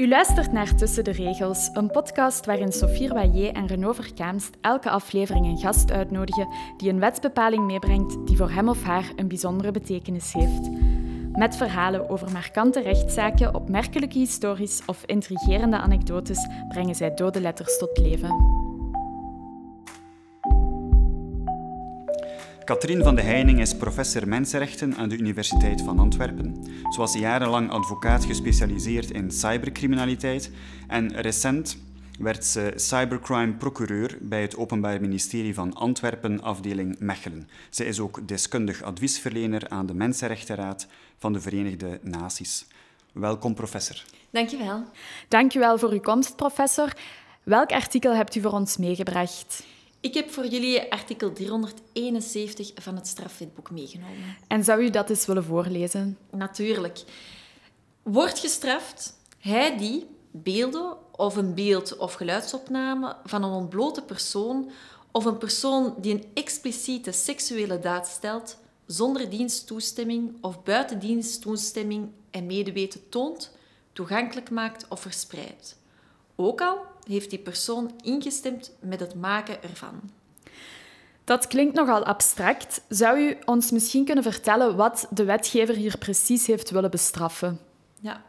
U luistert naar Tussen de Regels, een podcast waarin Sophie Royer en Renaud Verkaamst elke aflevering een gast uitnodigen die een wetsbepaling meebrengt die voor hem of haar een bijzondere betekenis heeft. Met verhalen over markante rechtszaken, opmerkelijke histories of intrigerende anekdotes brengen zij dode letters tot leven. Katrien van de Heining is professor mensenrechten aan de Universiteit van Antwerpen. Ze was jarenlang advocaat gespecialiseerd in cybercriminaliteit en recent werd ze cybercrime-procureur bij het Openbaar Ministerie van Antwerpen, afdeling Mechelen. Ze is ook deskundig adviesverlener aan de Mensenrechtenraad van de Verenigde Naties. Welkom, professor. Dankjewel. Dankjewel voor uw komst, professor. Welk artikel hebt u voor ons meegebracht? Ik heb voor jullie artikel 371 van het strafwetboek meegenomen. En zou u dat eens willen voorlezen? Natuurlijk. Wordt gestraft hij die beelden of een beeld- of geluidsopname van een ontblote persoon of een persoon die een expliciete seksuele daad stelt zonder diensttoestemming of buiten diensttoestemming en medeweten toont, toegankelijk maakt of verspreidt. Ook al heeft die persoon ingestemd met het maken ervan. Dat klinkt nogal abstract. Zou u ons misschien kunnen vertellen wat de wetgever hier precies heeft willen bestraffen? Ja,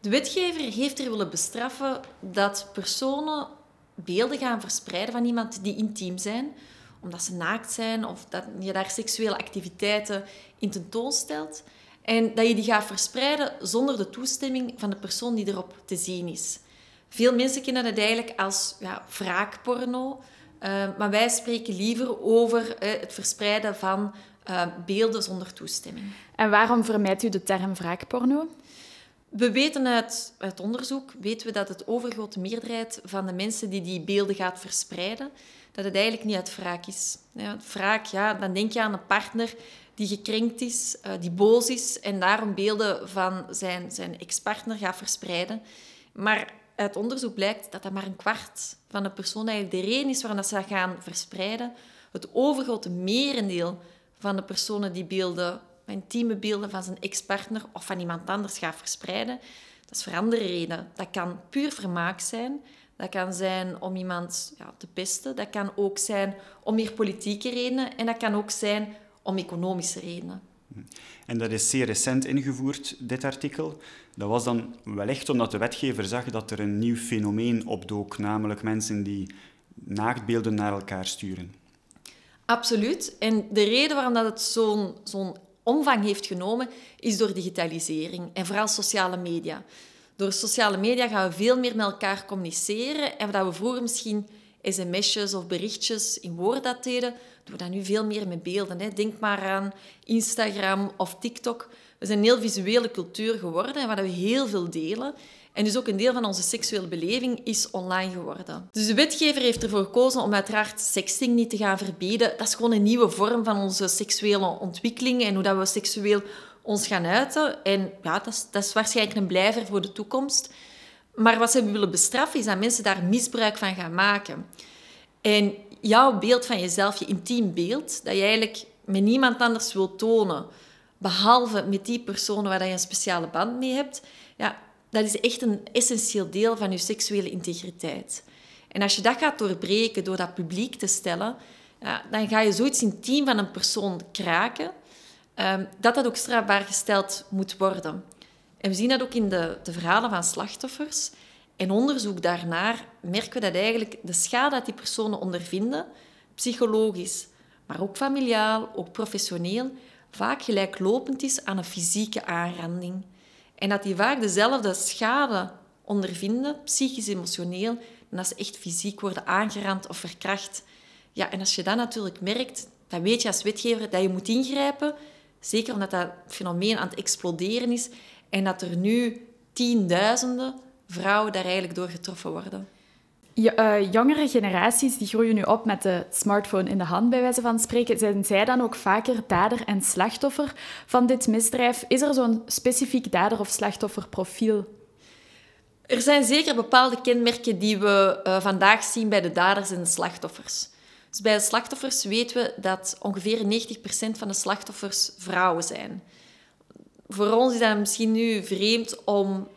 de wetgever heeft er willen bestraffen dat personen beelden gaan verspreiden van iemand die intiem zijn, omdat ze naakt zijn of dat je daar seksuele activiteiten in tentoonstelt. En dat je die gaat verspreiden zonder de toestemming van de persoon die erop te zien is. Veel mensen kennen het eigenlijk als ja, wraakporno. Uh, maar wij spreken liever over uh, het verspreiden van uh, beelden zonder toestemming. En waarom vermijdt u de term wraakporno? We weten uit, uit onderzoek weten we dat het overgrote meerderheid van de mensen die die beelden gaat verspreiden, dat het eigenlijk niet uit wraak is. Ja, wraak, ja, dan denk je aan een partner die gekrenkt is, die boos is en daarom beelden van zijn, zijn ex-partner gaat verspreiden. Maar uit onderzoek blijkt dat dat maar een kwart van de personen eigenlijk de reden is waarom ze dat gaan verspreiden. Het overgrote merendeel van de personen die beelden, intieme beelden van zijn ex-partner of van iemand anders gaat verspreiden, dat is voor andere redenen. Dat kan puur vermaak zijn. Dat kan zijn om iemand ja, te pesten. Dat kan ook zijn om meer politieke redenen. En dat kan ook zijn om economische redenen. En dat is zeer recent ingevoerd, dit artikel. Dat was dan wellicht omdat de wetgever zag dat er een nieuw fenomeen opdook, namelijk mensen die naaktbeelden naar elkaar sturen. Absoluut. En de reden waarom dat het zo'n zo'n omvang heeft genomen, is door digitalisering en vooral sociale media. Door sociale media gaan we veel meer met elkaar communiceren en wat we vroeger misschien sms'jes of berichtjes in woord deden, doen we dat nu veel meer met beelden. Hè. Denk maar aan Instagram of TikTok. We zijn een heel visuele cultuur geworden en waar we heel veel delen. En dus ook een deel van onze seksuele beleving is online geworden. Dus de wetgever heeft ervoor gekozen om uiteraard sexting niet te gaan verbieden. Dat is gewoon een nieuwe vorm van onze seksuele ontwikkeling en hoe dat we seksueel ons gaan uiten. En ja, dat is, dat is waarschijnlijk een blijver voor de toekomst. Maar wat ze willen bestraffen, is dat mensen daar misbruik van gaan maken. En jouw beeld van jezelf, je intiem beeld, dat je eigenlijk met niemand anders wilt tonen, behalve met die personen waar je een speciale band mee hebt, ja, dat is echt een essentieel deel van je seksuele integriteit. En als je dat gaat doorbreken door dat publiek te stellen, ja, dan ga je zoiets intiem van een persoon kraken, um, dat dat ook strafbaar gesteld moet worden. En we zien dat ook in de, de verhalen van slachtoffers. In onderzoek daarnaar merken we dat eigenlijk de schade dat die personen ondervinden, psychologisch, maar ook familiaal, ook professioneel, vaak gelijklopend is aan een fysieke aanranding. En dat die vaak dezelfde schade ondervinden, psychisch, emotioneel, en als ze echt fysiek worden aangerand of verkracht. Ja, en als je dat natuurlijk merkt, dan weet je als wetgever dat je moet ingrijpen, zeker omdat dat fenomeen aan het exploderen is en dat er nu tienduizenden vrouwen daar eigenlijk door getroffen worden. uh, jongere generaties die groeien nu op met de smartphone in de hand, bij wijze van spreken. Zijn zij dan ook vaker dader en slachtoffer van dit misdrijf? Is er zo'n specifiek dader- of slachtofferprofiel? Er zijn zeker bepaalde kenmerken die we uh, vandaag zien bij de daders en de slachtoffers. Dus bij de slachtoffers weten we dat ongeveer 90% van de slachtoffers vrouwen zijn. Voor ons is dat misschien nu vreemd om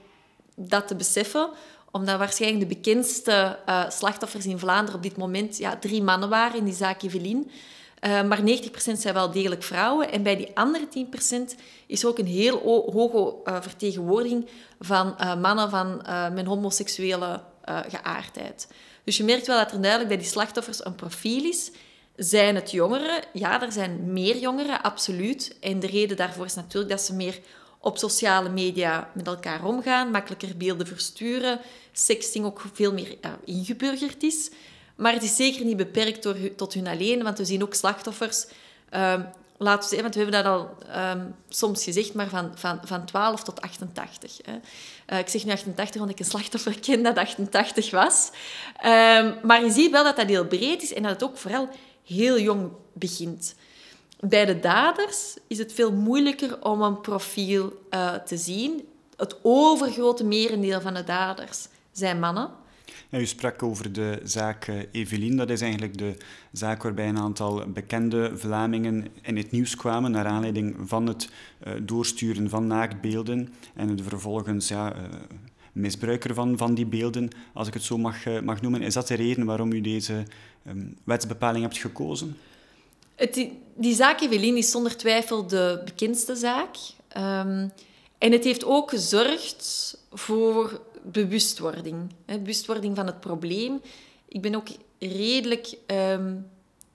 dat te beseffen, omdat waarschijnlijk de bekendste uh, slachtoffers in Vlaanderen op dit moment ja, drie mannen waren in die zaak Evelien. Uh, maar 90% zijn wel degelijk vrouwen. En bij die andere 10% is ook een heel hoge uh, vertegenwoordiging van mannen van met homoseksuele geaardheid. Dus je merkt wel dat er duidelijk bij die slachtoffers een profiel is. Zijn het jongeren? Ja, er zijn meer jongeren, absoluut. En de reden daarvoor is natuurlijk dat ze meer op sociale media met elkaar omgaan, makkelijker beelden versturen, sexting ook veel meer ingeburgerd is. Maar het is zeker niet beperkt door, tot hun alleen, want we zien ook slachtoffers. Uh, laten we zeggen, want we hebben dat al um, soms gezegd, maar van, van, van 12 tot 88. Hè. Uh, ik zeg nu 88, want ik een slachtoffer ken dat 88 was. Um, maar je ziet wel dat dat heel breed is en dat het ook vooral heel jong begint. Bij de daders is het veel moeilijker om een profiel uh, te zien. Het overgrote merendeel van de daders zijn mannen. U sprak over de zaak uh, Evelien. Dat is eigenlijk de zaak waarbij een aantal bekende Vlamingen in het nieuws kwamen naar aanleiding van het uh, doorsturen van naaktbeelden en het vervolgens ja, misbruiker van, van die beelden, als ik het zo mag, mag noemen. Is dat de reden waarom u deze um, wetsbepaling hebt gekozen? Het, die zaak Evelien is zonder twijfel de bekendste zaak. Um, en het heeft ook gezorgd voor bewustwording. Hè, bewustwording van het probleem. Ik ben ook redelijk...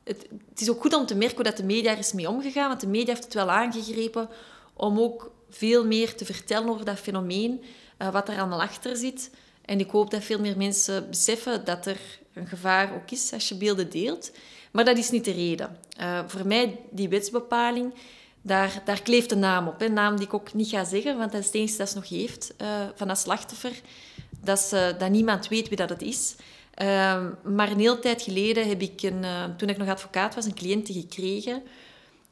Het, het, is ook goed om te merken hoe dat de media er is mee omgegaan, want de media heeft het wel aangegrepen om ook veel meer te vertellen over dat fenomeen, uh, wat er allemaal achter zit. En ik hoop dat veel meer mensen beseffen dat er een gevaar ook is als je beelden deelt. Maar dat is niet de reden. Uh, voor mij, die wetsbepaling, daar, daar kleeft een naam op. Een naam die ik ook niet ga zeggen, want dat is het enige dat ze nog heeft uh, van dat slachtoffer. Dat, ze, dat niemand weet wie dat het is. Uh, maar een hele tijd geleden heb ik, een, toen ik nog advocaat was, een cliënte gekregen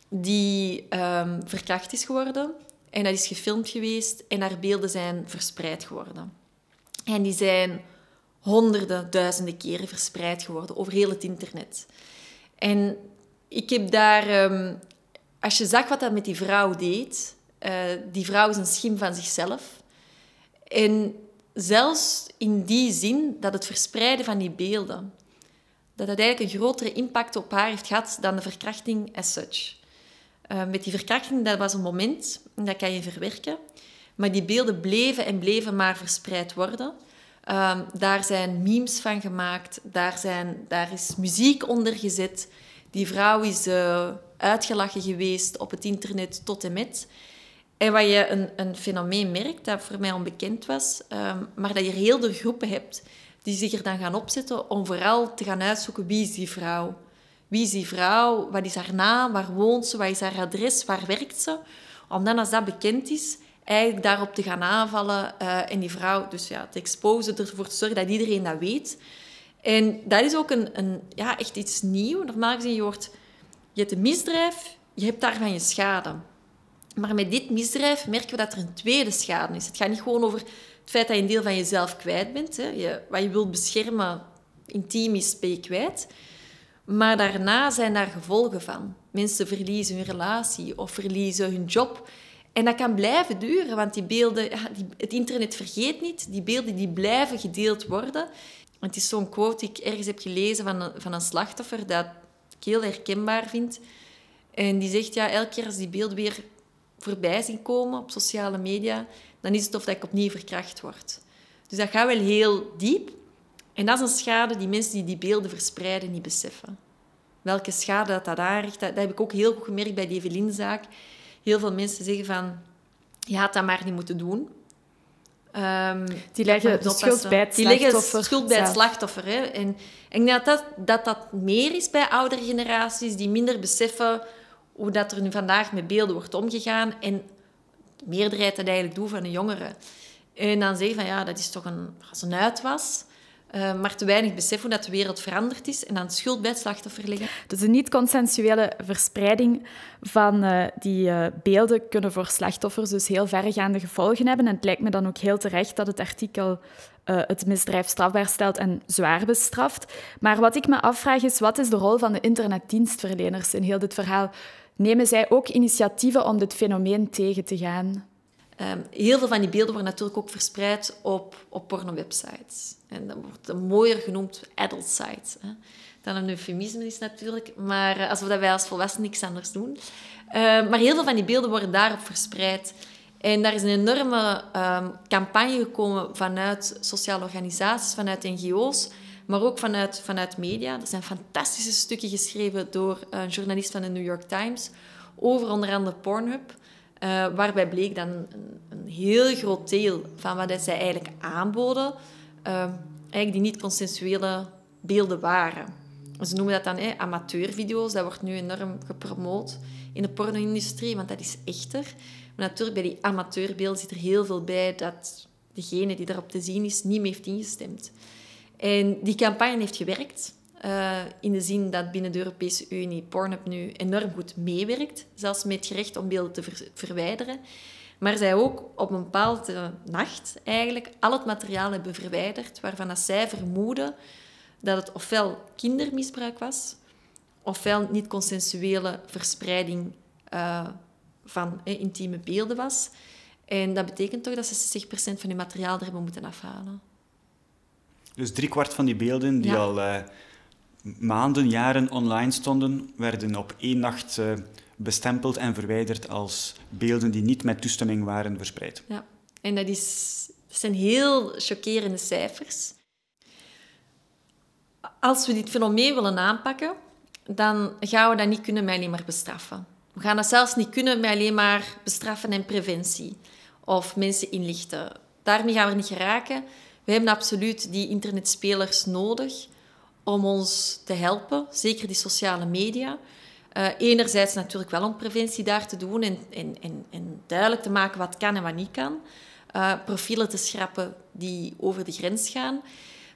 die ehm, verkracht is geworden. En dat is gefilmd geweest en haar beelden zijn verspreid geworden. En die zijn honderden, duizenden keren verspreid geworden over heel het internet. En ik heb daar... Ehm, als je zag wat dat met die vrouw deed... Uh, die vrouw is een schim van zichzelf. En zelfs in die zin dat het verspreiden van die beelden... dat dat eigenlijk een grotere impact op haar heeft gehad dan de verkrachting as such. Uh, met die verkrachting, dat was een moment, dat kan je verwerken. Maar die beelden bleven en bleven maar verspreid worden... Um, daar zijn memes van gemaakt, daar, zijn, daar is muziek onder gezet. Die vrouw is uh, uitgelachen geweest op het internet tot en met. En wat je een, een fenomeen merkt, dat voor mij onbekend was, um, maar dat je heel de groepen hebt die zich er dan gaan opzetten om vooral te gaan uitzoeken wie is die vrouw. Wie is die vrouw? Wat is haar naam? Waar woont ze? Wat is haar adres? Waar werkt ze? Om dan, als dat bekend is, eigenlijk daarop te gaan aanvallen uh, en die vrouw dus ja, te exposen, ervoor te zorgen dat iedereen dat weet. En dat is ook een, een, ja, echt iets nieuws. Normaal gezien, je, hoort, je hebt een misdrijf, je hebt daarvan je schade. Maar met dit misdrijf merken we dat er een tweede schade is. Het gaat niet gewoon over het feit dat je een deel van jezelf kwijt bent. Hè. Je, wat je wilt beschermen, intiem is, ben je kwijt. Maar daarna zijn daar gevolgen van. Mensen verliezen hun relatie of verliezen hun job. En dat kan blijven duren, want die beelden, het internet vergeet niet, die beelden die blijven gedeeld worden. Het is zo'n quote die ik ergens heb gelezen van een, van een slachtoffer dat ik heel herkenbaar vind. En die zegt, ja, elke keer als die beelden weer voorbij zien komen op sociale media, dan is het of dat ik opnieuw verkracht word. Dus dat gaat wel heel diep. En dat is een schade die mensen die die beelden verspreiden niet beseffen. Welke schade dat, dat aanricht, dat, dat heb ik ook heel goed gemerkt bij die Evelien-zaak heel veel mensen zeggen van... Je had dat maar niet moeten doen. Um, die leggen de schuld bij het slachtoffer. Die schuld bij het slachtoffer. Hè. En ik denk dat dat, dat dat meer is bij oudere generaties, die minder beseffen hoe dat er nu vandaag met beelden wordt omgegaan. En de meerderheid dat eigenlijk doet van de jongeren. En dan zeggen van, ja, dat is toch een, als een uitwas. Uh, maar te weinig besef hoe dat de wereld veranderd is en dan schuld bij het slachtoffer leggen. Dus de niet-consensuele verspreiding van uh, die uh, beelden kunnen voor slachtoffers dus heel verregaande gevolgen hebben. En het lijkt me dan ook heel terecht dat het artikel het misdrijf strafbaar stelt en zwaar bestraft. Maar wat ik me afvraag is, wat is de rol van de internetdienstverleners in heel dit verhaal? Nemen zij ook initiatieven om dit fenomeen tegen te gaan? Ehm, heel veel van die beelden worden natuurlijk ook verspreid op, op porno-websites. En dat wordt mooier genoemd adult sites. Hè. Dan een eufemisme is natuurlijk, maar uh, alsof wij als volwassenen niks anders doen. Ehm, maar heel veel van die beelden worden daarop verspreid. En daar is een enorme um, campagne gekomen vanuit sociale organisaties, vanuit NGO's, maar ook vanuit, vanuit media. Er zijn fantastische stukken geschreven door een journalist van de New York Times over onder andere Pornhub. Uh, waarbij bleek dan een, een, heel groot deel van wat zij eigenlijk aanboden, uh, eigenlijk die niet-consensuele beelden waren. Ze noemen dat dan eh, amateurvideo's. Dat wordt nu enorm gepromoot in de porno-industrie, want dat is echter. Maar natuurlijk, bij die amateurbeelden zit er heel veel bij dat degene die daarop te zien is, niet meer heeft ingestemd. En die campagne heeft gewerkt. Uh, in de zin dat binnen de Europese Unie Pornhub nu enorm goed meewerkt, zelfs met het gerecht om beelden te ver verwijderen. Maar zij ook op een bepaalde nacht eigenlijk al het materiaal hebben verwijderd waarvan dat zij vermoeden dat het ofwel kindermisbruik was, ofwel niet-consensuele verspreiding uh, van eh, intieme beelden was. En dat betekent toch dat ze 60% van hun materiaal er hebben moeten afhalen. Dus driekwart van die beelden die al uh, maanden, jaren online stonden, werden op één nacht uh, bestempeld en verwijderd als beelden die niet met toestemming waren verspreid. Ja, en dat, is, dat zijn heel chockerende cijfers. Als we dit fenomeen willen aanpakken, dan gaan we dat niet kunnen met alleen maar bestraffen. We gaan dat zelfs niet kunnen met alleen maar bestraffen en preventie of mensen inlichten. Daarmee gaan we niet geraken. We hebben absoluut die internetspelers nodig om ons te helpen, zeker die sociale media. Uh, enerzijds natuurlijk wel om preventie daar te doen en, en, en, en duidelijk te maken wat kan en wat niet kan. Uh, profielen te schrappen die over de grens gaan.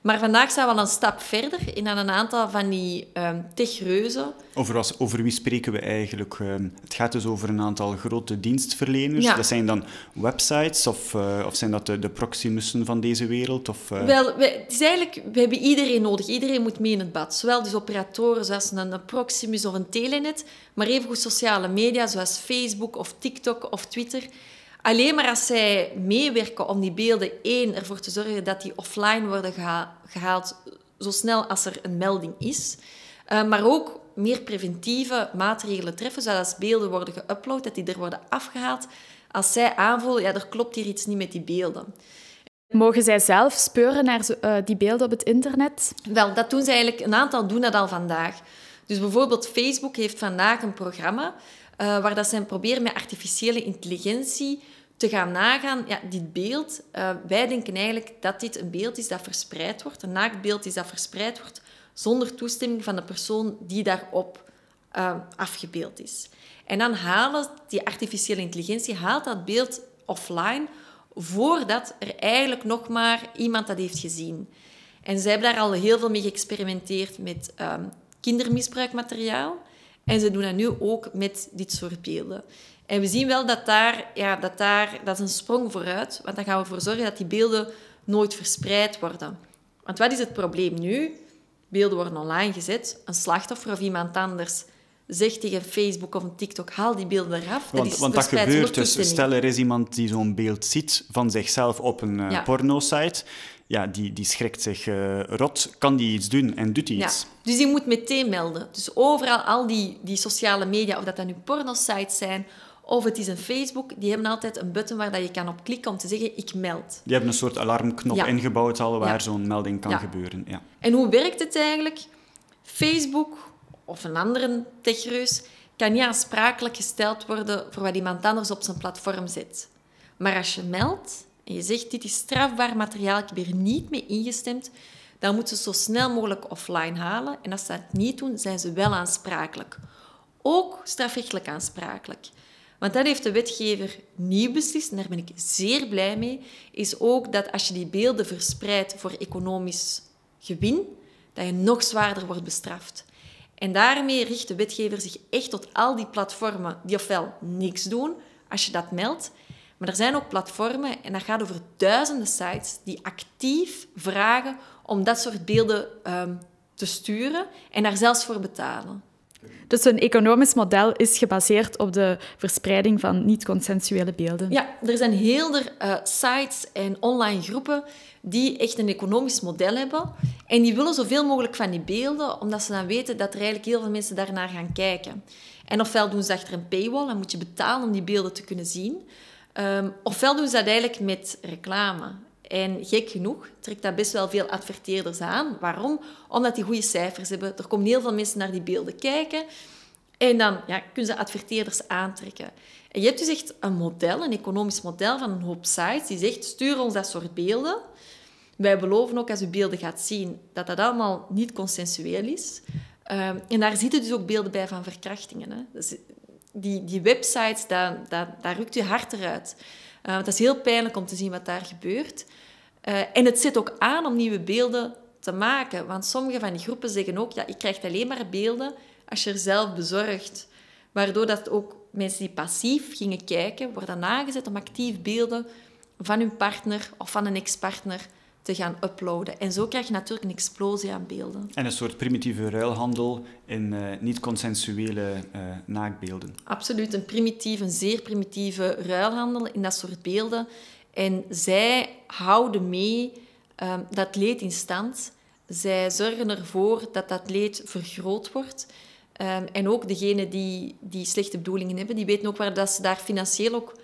Maar vandaag zijn we al een stap verder in een aantal van die um, techreuzen. Over, was, over wie spreken we eigenlijk? Um, het gaat dus over een aantal grote dienstverleners. Ja. Dat zijn dan websites of, uh, of zijn dat de, de Proximussen van deze wereld? Of, uh... Wel, we, het is eigenlijk, we hebben iedereen nodig. Iedereen moet mee in het bad. Zowel dus operatoren zoals een, een Proximus of een Telenet, maar evengoed sociale media zoals Facebook of TikTok of Twitter. Alleen maar als zij meewerken om die beelden, één, ervoor te zorgen dat die offline worden gehaald zo snel als er een melding is, uh, maar ook meer preventieve maatregelen treffen, zodat beelden worden geüpload, dat die er worden afgehaald. Als zij aanvoelen, ja, er klopt hier iets niet met die beelden. Mogen zij zelf speuren naar uh, die beelden op het internet? Wel, dat doen ze eigenlijk. Een aantal doen dat al vandaag. Dus bijvoorbeeld Facebook heeft vandaag een programma uh, waar dat ze proberen met artificiële intelligentie te gaan nagaan, ja, dit beeld, uh, wij denken eigenlijk dat dit een beeld is dat verspreid wordt, een naaktbeeld is dat verspreid wordt zonder toestemming van de persoon die daarop uh, afgebeeld is. En dan halen die artificiële intelligentie haalt dat beeld offline voordat er eigenlijk nog maar iemand dat heeft gezien. En zij hebben daar al heel veel mee geëxperimenteerd met um, kindermisbruikmateriaal. En ze doen dat nu ook met dit soort beelden. En we zien wel dat daar, ja, dat daar, dat is een sprong vooruit, want dan gaan we ervoor zorgen dat die beelden nooit verspreid worden. Want wat is het probleem nu? Beelden worden online gezet, een slachtoffer of iemand anders zegt tegen Facebook of een TikTok, haal die beelden eraf. Want dat, is, want dat gebeurt dus. Stel, er is iemand die zo'n beeld ziet van zichzelf op een uh, ja. pornosite. Ja, die, die schrikt zich uh, rot. Kan die iets doen en doet hij ja. iets? Dus die moet meteen melden. Dus overal, al die, die sociale media, of dat dan nu pornosites zijn of het is een Facebook, die hebben altijd een button waar dat je kan op klikken om te zeggen, ik meld. Die hebben een soort alarmknop ja. ingebouwd al, waar ja. zo'n melding kan gebeuren. Ja. En hoe werkt het eigenlijk? Facebook of een andere techreus kan niet aansprakelijk gesteld worden voor wat iemand anders op zijn platform zet. Maar als je meldt en je zegt, dit is strafbaar materiaal, ik heb hier niet mee ingestemd, dan moeten ze zo snel mogelijk offline halen. En als ze dat niet doen, zijn ze wel aansprakelijk. Ook strafrechtelijk aansprakelijk. Want dat heeft de wetgever nieuw beslist, en daar ben ik zeer blij mee, is ook dat als je die beelden verspreidt voor economisch gewin, dat je nog zwaarder wordt bestraft. En daarmee richt de wetgever zich echt tot al die platformen die ofwel niks doen, als je dat meldt, maar er zijn ook platformen, en dat gaat over duizenden sites, die actief vragen om dat soort beelden um, te sturen en daar zelfs voor betalen. Dus een economisch model is gebaseerd op de verspreiding van niet-consensuele beelden. Ja, er zijn heel veel uh, sites en online groepen die echt een economisch model hebben. En die willen zoveel mogelijk van die beelden, omdat ze dan weten dat er eigenlijk heel veel mensen daarnaar gaan kijken. En ofwel doen ze achter een paywall, dan moet je betalen om die beelden te kunnen zien. Um, ofwel doen ze dat eigenlijk met reclame. En gek genoeg trekt dat best wel veel adverteerders aan. Waarom? Omdat die goede cijfers hebben. Er komen heel veel mensen naar die beelden kijken. En dan ja, kunnen ze adverteerders aantrekken. En je hebt dus echt een model, een economisch model van een hoop sites die zegt, stuur ons dat soort beelden. Wij beloven ook als u beelden gaat zien dat dat allemaal niet consensueel is. Um, en daar zitten dus ook beelden bij van verkrachtingen. Hè. Die, die websites, daar, daar, daar rukt je hart eruit. Uh, dat is heel pijnlijk om te zien wat daar gebeurt. Uh, en het zit ook aan om nieuwe beelden te maken. Want sommige van die groepen zeggen ook, ja, je krijgt alleen maar beelden als je er zelf bezorgt. Waardoor dat ook mensen die passief gingen kijken, worden aangezet om actief beelden van hun partner of van een ex-partner te gaan uploaden. En zo krijg je natuurlijk een explosie aan beelden. En een soort primitieve ruilhandel in uh, niet-consensuele uh, naakbeelden. Absoluut, een primitieve, een zeer primitieve ruilhandel in dat soort beelden. En zij houden mee um, dat leed in stand. Zij zorgen ervoor dat dat leed vergroot wordt. Um, en ook degenen die, die slechte bedoelingen hebben, die weten ook waar dat ze daar financieel ook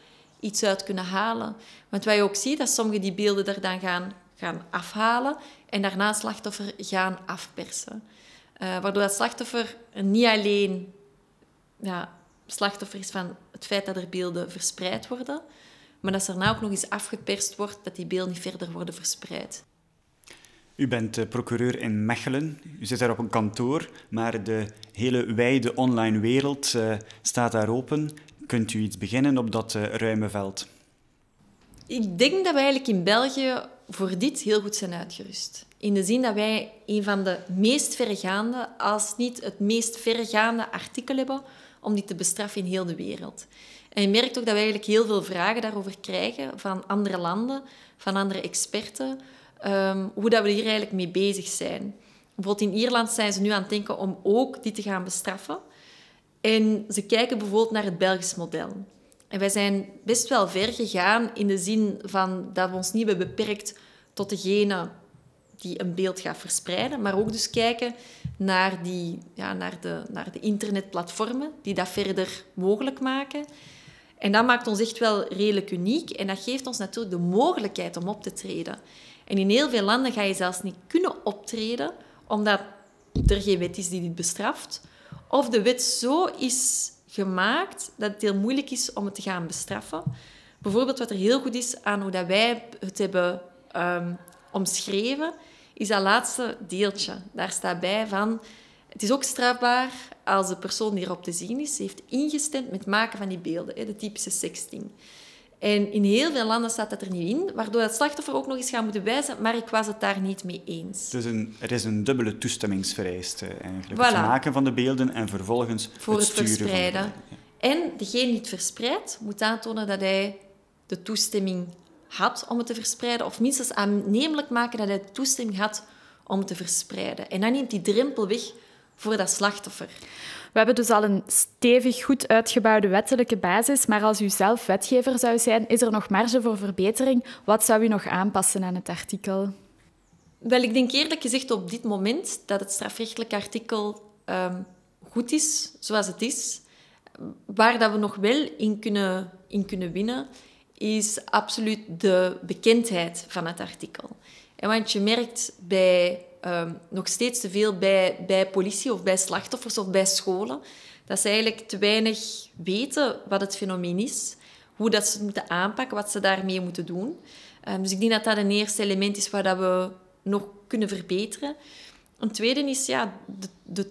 iets uit kunnen halen. Want wat je ook ziet, dat sommige die beelden er dan gaan gaan afhalen en daarna slachtoffer gaan afpersen. Uh, waardoor dat slachtoffer niet alleen ja, slachtoffer is van het feit dat er beelden verspreid worden, maar dat ze daarna ook nog eens afgeperst wordt dat die beelden niet verder worden verspreid. U bent uh, procureur in Mechelen. U zit daar op een kantoor, maar de hele wijde online wereld uh, staat daar open. Kunt u iets beginnen op dat uh, ruime veld? Ik denk dat we eigenlijk in België voor dit heel goed zijn uitgerust. In de zin dat wij een van de meest verregaande, als niet het meest verregaande artikel hebben om die te bestraffen in heel de wereld. En je merkt ook dat wij eigenlijk heel veel vragen daarover krijgen van andere landen, van andere experten, um, hoe dat we hier eigenlijk mee bezig zijn. Bijvoorbeeld in Ierland zijn ze nu aan het denken om ook die te gaan bestraffen. En ze kijken bijvoorbeeld naar het Belgisch model. En wij zijn best wel ver gegaan in de zin van dat we ons niet hebben beperkt tot degene die een beeld gaat verspreiden, maar ook dus kijken naar, die, ja, naar, de, naar de internetplatformen die dat verder mogelijk maken. En dat maakt ons echt wel redelijk uniek en dat geeft ons natuurlijk de mogelijkheid om op te treden. En in heel veel landen ga je zelfs niet kunnen optreden, omdat er geen wet is die dit bestraft. Of de wet zo is gemaakt dat het heel moeilijk is om het te gaan bestraffen. Bijvoorbeeld wat er heel goed is aan hoe dat wij het hebben um, omschreven, is dat laatste deeltje. Daar staat bij van... Het is ook strafbaar als de persoon die erop te zien is, heeft ingestemd met het maken van die beelden, de typische sexting. En in heel veel landen staat dat er niet in, waardoor het slachtoffer ook nog eens gaat moeten wijzen, maar ik was het daar niet mee eens. Dus een, er is een dubbele toestemmingsvereiste eigenlijk. Het maken van de beelden en vervolgens Voor het, het verspreiden. En degene die het verspreidt, moet aantonen dat hij de toestemming had om het te verspreiden, of minstens aannemelijk maken dat hij de toestemming had om het te verspreiden. En dan neemt die drempel weg voor dat slachtoffer. We hebben dus al een stevig goed uitgebouwde wettelijke basis, maar als u zelf wetgever zou zijn, is er nog marge voor verbetering. Wat zou u nog aanpassen aan het artikel? Wel, ik denk eerlijk gezegd op dit moment dat het strafrechtelijk artikel um, goed is zoals het is. Waar dat we nog wel in kunnen, in kunnen winnen, is absoluut de bekendheid van het artikel. En want je merkt bij um, nog steeds te veel bij, bij politie of bij slachtoffers of bij scholen. Dat ze eigenlijk te weinig weten wat het fenomeen is, hoe dat ze het moeten aanpakken, wat ze daarmee moeten doen. Um, dus ik denk dat dat een eerste element is waar dat we nog kunnen verbeteren. Een tweede is ja, de, de,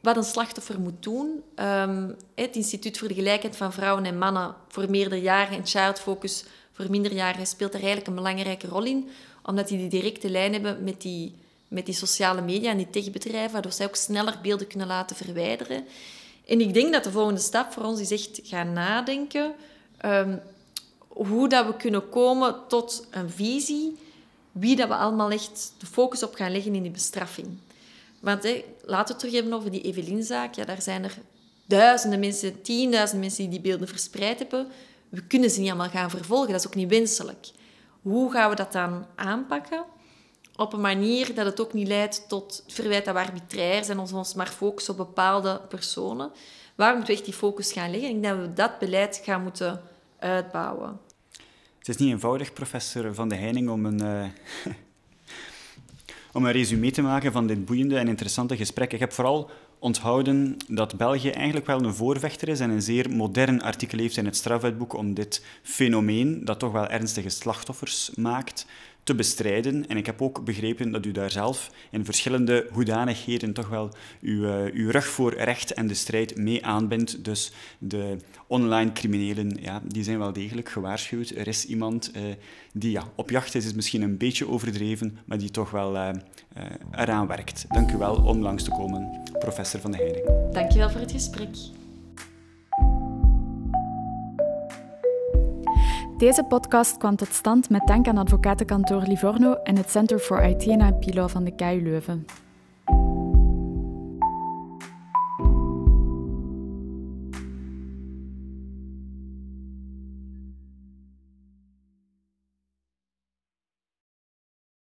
wat een slachtoffer moet doen. Um, het Instituut voor de Gelijkheid van Vrouwen en Mannen voor meerderjarigen en Child Focus voor minderjarigen speelt daar eigenlijk een belangrijke rol in, omdat die die directe lijn hebben met die met die sociale media en die techbedrijven, waardoor zij ook sneller beelden kunnen laten verwijderen. En ik denk dat de volgende stap voor ons is echt gaan nadenken um, hoe dat we kunnen komen tot een visie, wie dat we allemaal echt de focus op gaan leggen in die bestraffing. Want hè, laten we het terug hebben over die Evelien-zaak. Ja, daar zijn er duizenden mensen, tienduizenden mensen die die beelden verspreid hebben. We kunnen ze niet allemaal gaan vervolgen. Dat is ook niet wenselijk. Hoe gaan we dat dan aanpakken? Op een manier dat het ook niet leidt tot verwijt dat arbitrair zijn of ons maar focussen op bepaalde personen. Waar moeten we echt die focus gaan leggen? Ik denk dat we dat beleid gaan moeten uitbouwen. Het is niet eenvoudig, professor Van de Heining, om een, uh, om een resume te maken van dit boeiende en interessante gesprek. Ik heb vooral onthouden dat België eigenlijk wel een voorvechter is en een zeer modern artikel heeft in het strafwetboek om dit fenomeen, dat toch wel ernstige slachtoffers maakt, te bestrijden. En ik heb ook begrepen dat u daar zelf in verschillende hoedanigheden toch wel uw, uh, uw rug voor recht en de strijd mee aanbindt. Dus de online criminelen, ja, die zijn wel degelijk gewaarschuwd. Er is iemand uh, die ja, op jacht is, is misschien een beetje overdreven, maar die toch wel uh, eraan werkt. Dank u wel om langs te komen, professor Van de Heiding. Dank je wel voor het gesprek. Deze podcast kwam tot stand met dank aan advocatenkantoor Livorno en het Center for IT en IP van de KU Leuven.